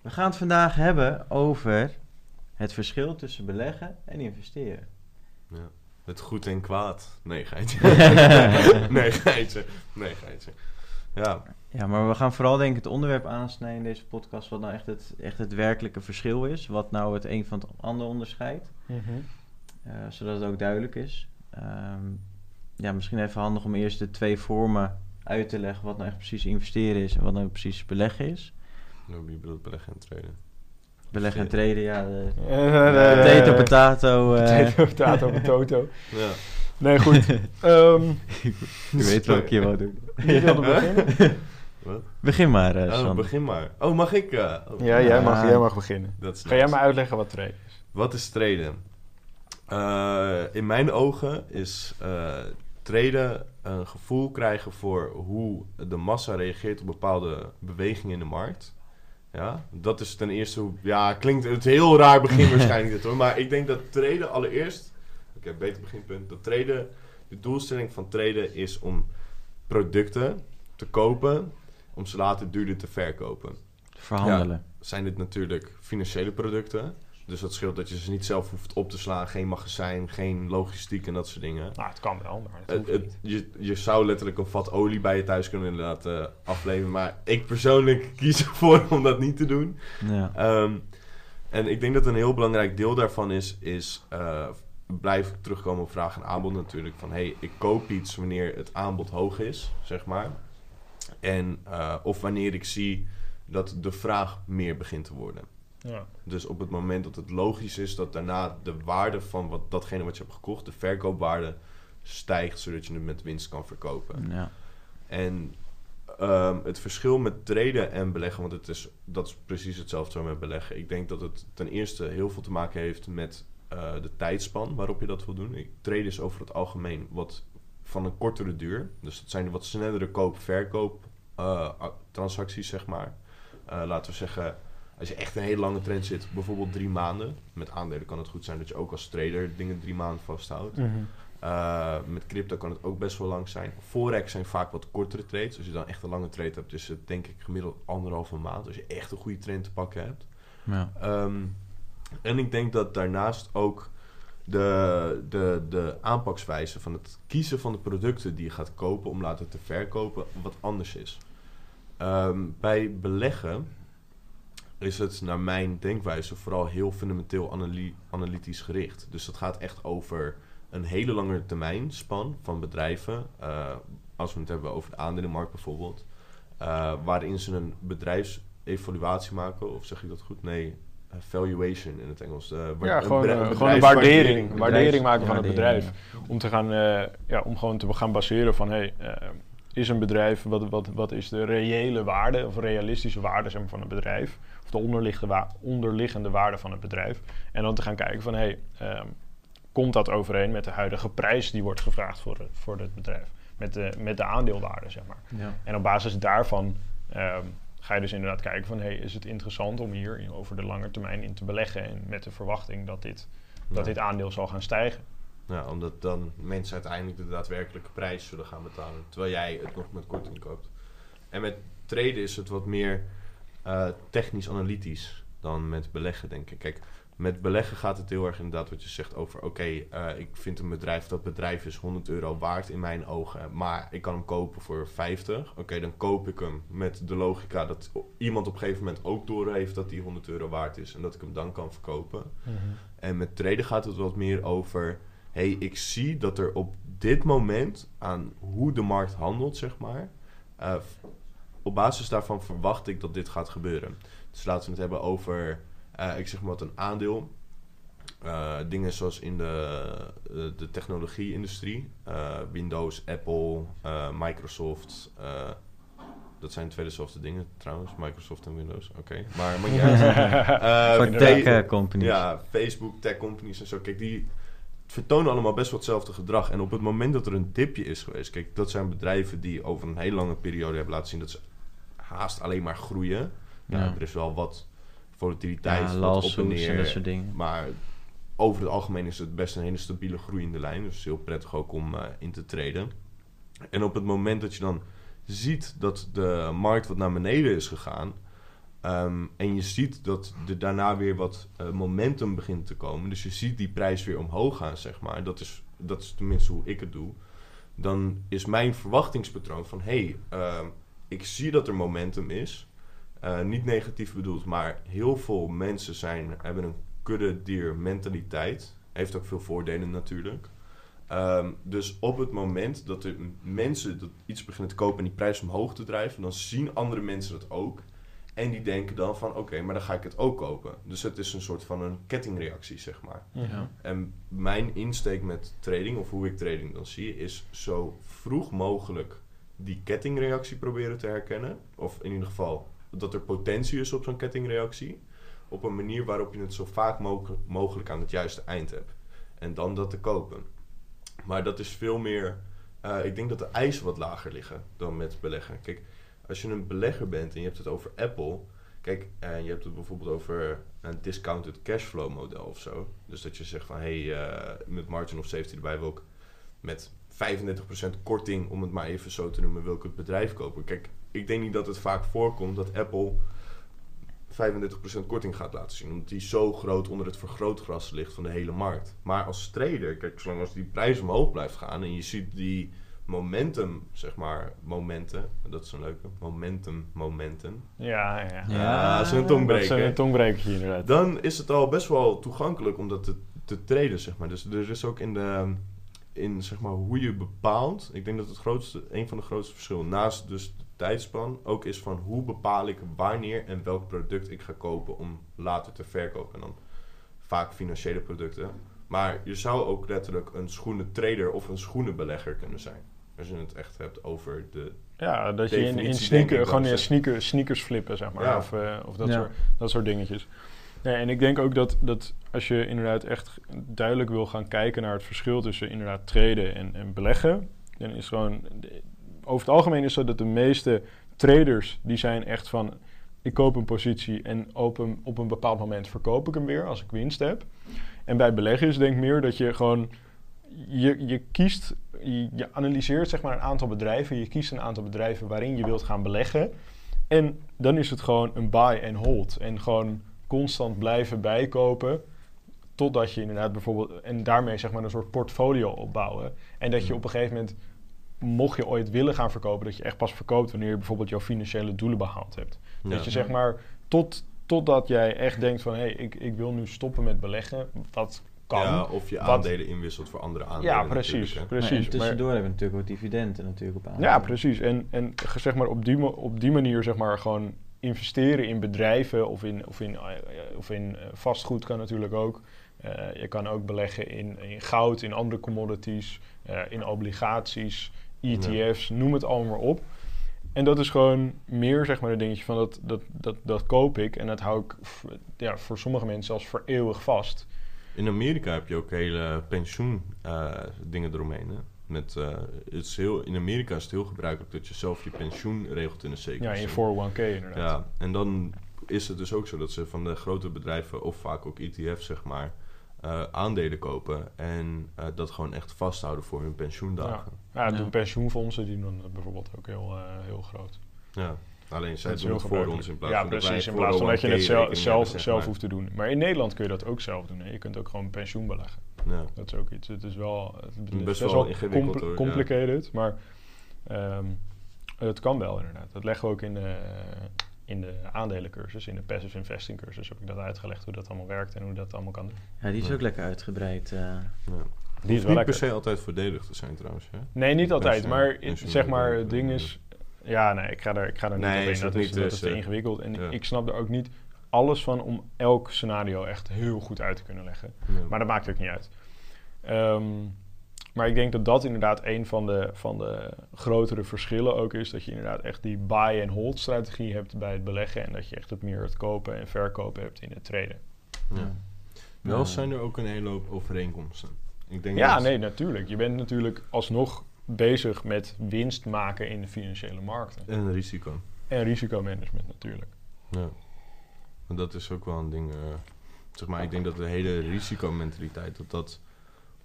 We gaan het vandaag hebben over het verschil tussen beleggen en investeren. Ja. Het goed en kwaad. Nee, geitje. nee, geitje. Nee, geitje. Ja, Ja, maar we gaan vooral denk ik het onderwerp aansnijden in deze podcast... wat nou echt het, echt het werkelijke verschil is. Wat nou het een van het ander onderscheidt. eh, zodat het ook duidelijk is. Ehm, ja, misschien even handig om eerst de twee vormen uit te leggen... wat nou echt precies investeren is en wat nou precies beleggen is. Wie bedoelt beleggen en traden? Beleggen en traden, ja... De, Eh, potato, potato. eh, Potato, potato, potato. Ja. Nee, goed. Ehm je weet wat ik hier wou doen. wie wilde beginnen? Wat? Begin maar, eh Oh, begin maar. Oh, mag ik? eh, oh. Ja, jij mag, jij mag beginnen. Dat is Ga jij maar uitleggen wat trade is? Wat is traden? Eh, in mijn ogen is eh traden een gevoel krijgen voor hoe de massa reageert op bepaalde bewegingen in de markt. Ja, dat is ten eerste hoe... Ja, klinkt het heel raar begin waarschijnlijk dit hoor. Maar ik denk dat traden allereerst... Oké, beter beginpunt. Dat traden... De doelstelling van traden is om producten te kopen... om ze later duurder te verkopen Verhandelen. zijn dit natuurlijk financiële producten. Dus dat scheelt dat je ze niet zelf hoeft op te slaan. Geen magazijn, geen logistiek en dat soort dingen. Nou, het kan wel, maar het Het, hoeft het- niet. je, je zou letterlijk een vat olie bij je thuis kunnen laten afleveren. Maar ik persoonlijk kies ervoor om dat niet te doen. Ja. Ehm, en ik denk dat een heel belangrijk deel daarvan is... is eh, blijf ik terugkomen op vraag en aanbod natuurlijk. Van, hey, ik koop iets wanneer het aanbod hoog is, zeg maar. En, eh, of wanneer ik zie dat de vraag meer begint te worden. Ja. Dus op het moment dat het logisch is dat daarna de waarde van wat, datgene wat je hebt gekocht, de verkoopwaarde, stijgt, zodat je het met winst kan verkopen. ja. En ehm, het verschil met traden en beleggen, want het is, dat is precies hetzelfde zo met beleggen. Ik denk dat het ten eerste heel veel te maken heeft met eh, de tijdspan waarop je dat wil doen. Ik, traden is over het algemeen wat van een kortere duur. Dus dat zijn de wat snellere koop-verkoop eh, transacties, zeg maar. Eh, laten we zeggen, als je echt een hele lange trend zit, bijvoorbeeld drie maanden. Met aandelen kan het goed zijn dat je ook als trader dingen drie maanden vasthoudt. Mhm. Uh, met crypto kan het ook best wel lang zijn. Forex zijn vaak wat kortere trades. Als je dan echt een lange trade hebt, is het denk ik gemiddeld anderhalve maand. Als je echt een goede trend te pakken hebt. ja. Ehm, en ik denk dat daarnaast ook de, de, de aanpakswijze van het kiezen van de producten die je gaat kopen om later te verkopen wat anders is. Ehm, bij beleggen is het naar mijn denkwijze vooral heel fundamenteel analy- analytisch gericht. Dus dat gaat echt over een hele lange termijn span van bedrijven. eh, als we het hebben over de aandelenmarkt bijvoorbeeld. eh, waarin ze een bedrijfsevaluatie maken, of zeg ik dat goed? Nee, eh, valuation in het Engels. Eh, Ja, gewoon, een gewoon een bedrijfswaardering. waardering. Waardering maken van het bedrijf. Om, te gaan, eh, ja, om gewoon te gaan baseren van... Hey, is een bedrijf, wat, wat, wat is de reële waarde... of realistische waarde zeg maar, van het bedrijf... of de onderliggende, wa- onderliggende waarde van het bedrijf. En dan te gaan kijken van... Hey, ehm, komt dat overeen met de huidige prijs die wordt gevraagd voor, het- voor het bedrijf? Met de, met de aandeelwaarde, zeg maar. ja. En op basis daarvan ehm, ga je dus inderdaad kijken van... Hey, is het interessant om hier over de lange termijn in te beleggen... en met de verwachting dat dit, dat dit aandeel zal gaan stijgen. Ja, omdat dan mensen uiteindelijk de daadwerkelijke prijs zullen gaan betalen. Terwijl jij het nog met korting koopt. En met traden is het wat meer eh, technisch-analytisch dan met beleggen, denk ik. Kijk, met beleggen gaat het heel erg inderdaad wat je zegt over... oké, eh, ik vind een bedrijf, dat bedrijf is 100 euro waard in mijn ogen... maar ik kan hem kopen voor 50. Oké, dan koop ik hem met de logica dat iemand op een gegeven moment ook doorheeft... dat die 100 euro waard is en dat ik hem dan kan verkopen. En met traden gaat het wat meer over... hey, ik zie dat er op dit moment aan hoe de markt handelt, zeg maar... eh, op basis daarvan verwacht ik dat dit gaat gebeuren. Dus laten we het hebben over, eh, ik zeg maar wat, een aandeel. Eh, dingen zoals in de, de, de technologie-industrie. Windows, Apple, Microsoft, Dat zijn twee dezelfde dingen trouwens, Microsoft en Windows. Oké, maar, maar ja, Voor tech companies. Ja, Facebook, tech companies en zo. Kijk, die vertonen allemaal best wel hetzelfde gedrag. En op het moment dat er een dipje is geweest... Kijk, dat zijn bedrijven die over een hele lange periode hebben laten zien... dat ze haast alleen maar groeien. Ja, Ja. er is wel wat volatiliteit, Ja, wat op en neer. en dat soort dingen. Maar over het algemeen is het best een hele stabiele groeiende lijn. Dus heel prettig ook om eh, in te treden. En op het moment dat je dan ziet dat de markt wat naar beneden is gegaan... ehm, en je ziet dat er daarna weer wat eh, momentum begint te komen... dus je ziet die prijs weer omhoog gaan, zeg maar. Dat is, dat is tenminste hoe ik het doe. Dan is mijn verwachtingspatroon van... hé, hey, ehm, ik zie dat er momentum is... Eh, niet negatief bedoeld, maar heel veel mensen zijn, hebben een kudde dier mentaliteit. Heeft ook veel voordelen natuurlijk. Ehm, dus op het moment dat er mensen dat iets beginnen te kopen en die prijs omhoog te drijven, dan zien andere mensen dat ook. En die denken dan van oké, maar dan ga ik het ook kopen. Dus het is een soort van een kettingreactie, zeg maar. Ja. En mijn insteek met trading, of hoe ik trading dan zie, is zo vroeg mogelijk die kettingreactie proberen te herkennen. Of in ieder geval dat er potentie is op zo'n kettingreactie. Op een manier waarop je het zo vaak mo- mogelijk aan het juiste eind hebt. En dan dat te kopen. Maar dat is veel meer. eh, ik denk dat de eisen wat lager liggen dan met beleggen. Kijk, als je een belegger bent en je hebt het over Apple. Kijk, en je hebt het bijvoorbeeld over een discounted cashflow model of zo. Dus dat je zegt van hé, hey, eh, met margin of safety erbij wil ik met 35% korting, om het maar even zo te noemen, wil ik het bedrijf kopen. Kijk, ik denk niet dat het vaak voorkomt dat Apple 35% korting gaat laten zien. Omdat die zo groot onder het vergrootgras ligt van de hele markt. Maar als trader, kijk, zolang als die prijs omhoog blijft gaan en je ziet die momentum, zeg maar, momenten, dat is een leuke, momentum, momenten. Ja, ja. Ja. Ja, dat is een Dat is tongbreker. een tongbrekertje inderdaad. Dan is het al best wel toegankelijk om dat te, te traden, zeg maar. Dus er is ook in de in zeg maar hoe je bepaalt. Ik denk dat het grootste, een van de grootste verschillen naast dus de tijdspan ook is van hoe bepaal ik wanneer en welk product ik ga kopen om later te verkopen. En dan vaak financiële producten. Maar je zou ook letterlijk een schoenentrader of een schoenenbelegger kunnen zijn. Als je het echt hebt over de Ja, dat je in, in sneaker, gewoon in sneaker, sneakers flippen, zeg maar. Ja. Of, eh, of dat, Ja. soort, dat soort dingetjes. Nee, en ik denk ook dat, dat als je inderdaad echt duidelijk wil gaan kijken naar het verschil tussen inderdaad traden en, en beleggen, dan is gewoon, over het algemeen is zo dat de meeste traders, die zijn echt van, ik koop een positie en op een, op een bepaald moment verkoop ik hem weer als ik winst heb. En bij beleggen is denk ik meer dat je gewoon, je, je kiest, je, analyseert zeg maar een aantal bedrijven, je kiest een aantal bedrijven waarin je wilt gaan beleggen. En dan is het gewoon een buy and hold. En gewoon constant blijven bijkopen. Totdat je inderdaad bijvoorbeeld. En daarmee zeg maar een soort portfolio opbouwen. En dat je op een gegeven moment. Mocht je ooit willen gaan verkopen, dat je echt pas verkoopt wanneer je bijvoorbeeld jouw financiële doelen behaald hebt. Ja. Dat je zeg maar tot, totdat jij echt denkt van hé, hey, ik, ik wil nu stoppen met beleggen. Wat kan. Ja, of je Wat- aandelen inwisselt voor andere aandelen. Ja, precies. precies. Maar en Maar- tussendoor hebben we natuurlijk ook dividenden natuurlijk op aan. Ja, precies. En, en zeg maar op, die, op die manier zeg maar gewoon investeren in bedrijven of in, of in, eh, of in eh, vastgoed kan natuurlijk ook. Eh, je kan ook beleggen in, in goud, in andere commodities, eh, in obligaties, ETF's, noem het allemaal maar op. En dat is gewoon meer zeg maar een dingetje van dat, dat, dat, dat koop ik en dat hou ik ja, voor sommige mensen zelfs voor eeuwig vast. In Amerika heb je ook hele pensioen eh, dingen eromheen. Hè? Met, eh, het is heel, in Amerika is het heel gebruikelijk dat je zelf je pensioen regelt in een zeker. Ja, in je 401k inderdaad. Ja, en dan is het dus ook zo dat ze van de grote bedrijven, of vaak ook ETF zeg maar, eh, aandelen kopen en eh, dat gewoon echt vasthouden voor hun pensioendagen. Ja, de Ja. pensioenfondsen die doen dat bijvoorbeeld ook heel, eh, heel groot. Ja. Alleen zij Dat doen het voor ons in plaats ja, van dat wij precies. In voor plaats van dat je het 401k zelf, zelf, zeg maar. hoeft te doen. Maar in Nederland kun je dat ook zelf doen. Hè. Je kunt ook gewoon pensioen beleggen. Ja. Dat is ook iets. Het is wel, het is Best wel ingewikkeld, hoor, ja. complicated, maar ehm, het kan wel inderdaad. Dat leggen we ook in de, in de aandelencursus, in de passive investing cursus heb ik dat uitgelegd hoe dat allemaal werkt en hoe dat allemaal kan doen. Ja, die is Ja. ook lekker uitgebreid. eh. Ja. Die is wel niet per se altijd voordelig te zijn trouwens. Hè? Nee, niet altijd, maar in- zeg maar, het ding is... Ja, nee, ik ga er, ik ga er niet Nee, op in. Dat, is, dat is te eh, ingewikkeld. En ja. ik snap er ook niet alles van om elk scenario echt heel goed uit te kunnen leggen. Ja. Maar dat maakt ook niet uit. Ehm, maar ik denk dat dat inderdaad een van de, van de grotere verschillen ook is. Dat je inderdaad echt die buy and hold strategie hebt bij het beleggen. En dat je echt het meer het kopen en verkopen hebt in het traden. Ja. Wel zijn er ook een hele hoop overeenkomsten. Ik denk Ja, dat- nee, natuurlijk. Je bent natuurlijk alsnog bezig met winst maken in de financiële markten. En risico. En risicomanagement natuurlijk. Ja. En dat is ook wel een ding. eh, zeg maar, ik denk dat de hele risicomentaliteit, dat dat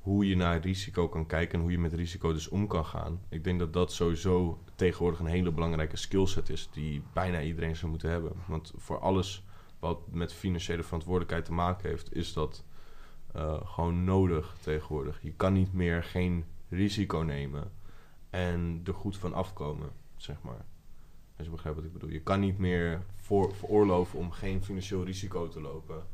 hoe je naar risico kan kijken en hoe je met risico dus om kan gaan. Ik denk dat dat sowieso tegenwoordig een hele belangrijke skillset is die bijna iedereen zou moeten hebben. Want voor alles wat met financiële verantwoordelijkheid te maken heeft, is dat eh, gewoon nodig tegenwoordig. Je kan niet meer geen risico nemen en er goed van afkomen, zeg maar. Als je begrijpt wat ik bedoel. Je kan niet meer voor, veroorloven om geen financieel risico te lopen.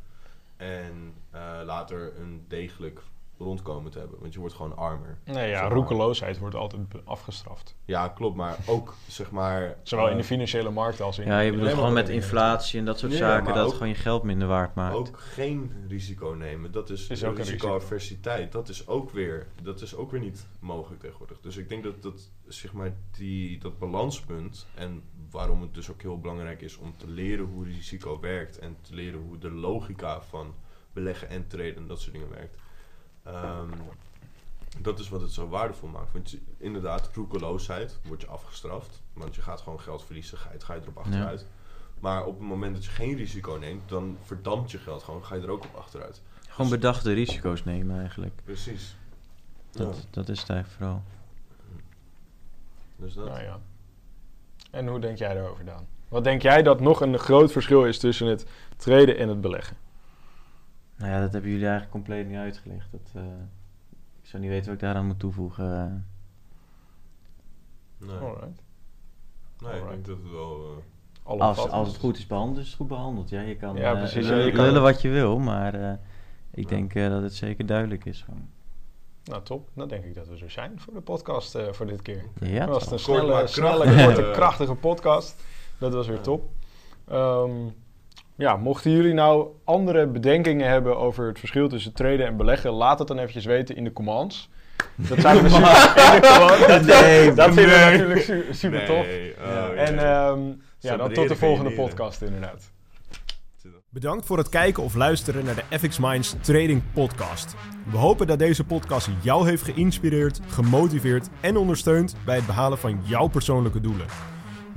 En eh, later een degelijk rondkomen te hebben. Want je wordt gewoon armer. Nee, Zeg ja, maar. roekeloosheid wordt altijd afgestraft. Ja, klopt. Maar ook, zeg maar... Zowel in de eh, financiële markt als in... Ja, je bedoelt de gewoon met inflatie en dat soort Nee, zaken, dat het gewoon je geld minder waard maakt. Ook geen risico nemen. Dat is, Is ook een risicoaversiteit. Dat is ook weer, dat is ook weer niet mogelijk tegenwoordig. Dus ik denk dat, dat zeg maar die, dat balanspunt en waarom het dus ook heel belangrijk is om te leren hoe risico werkt en te leren hoe de logica van beleggen en traden en dat soort dingen werkt. Ehm, dat is wat het zo waardevol maakt. Want je- inderdaad, roekeloosheid wordt je afgestraft. Want je gaat gewoon geld verliezen, ga je, ga je erop achteruit. Maar op het moment dat je geen risico neemt, dan verdampt je geld gewoon, ga je er ook op achteruit. Gewoon bedachte risico's nemen eigenlijk. Precies. Dat, Ja, dat is het eigenlijk vooral. dus dat. Nou ja. En hoe denk jij daarover, Daan? Wat denk jij dat nog een groot verschil is tussen het traden en het beleggen? Nou ja, dat hebben jullie eigenlijk compleet niet uitgelegd. Dat, eh, ik zou niet weten wat ik daaraan moet toevoegen. Nee, Alright. nee ik denk dat het wel... eh, als, als het goed is behandeld, is het goed behandeld. Ja, je kan Ja, eh, precies. Ja, je kan- lullen wat je wil, maar eh, ik Ja. denk eh, dat het zeker duidelijk is. Gewoon. Nou, top. Dan denk ik dat we er zijn voor de podcast eh, voor dit keer. Ja, dat was een snelle, snelle korte, krachtige podcast. Dat was weer top. Ehm, ja, mochten jullie nou andere bedenkingen hebben over het verschil tussen traden en beleggen, laat het dan eventjes weten in de commands. Dat zijn we super. Nee, dat vinden we natuurlijk su- super tof. oh. En ehm, ja, dan tot de volgende leren. podcast inderdaad. Bedankt voor het kijken of luisteren naar de FX Minds Trading Podcast. We hopen dat deze podcast jou heeft geïnspireerd, gemotiveerd en ondersteund bij het behalen van jouw persoonlijke doelen.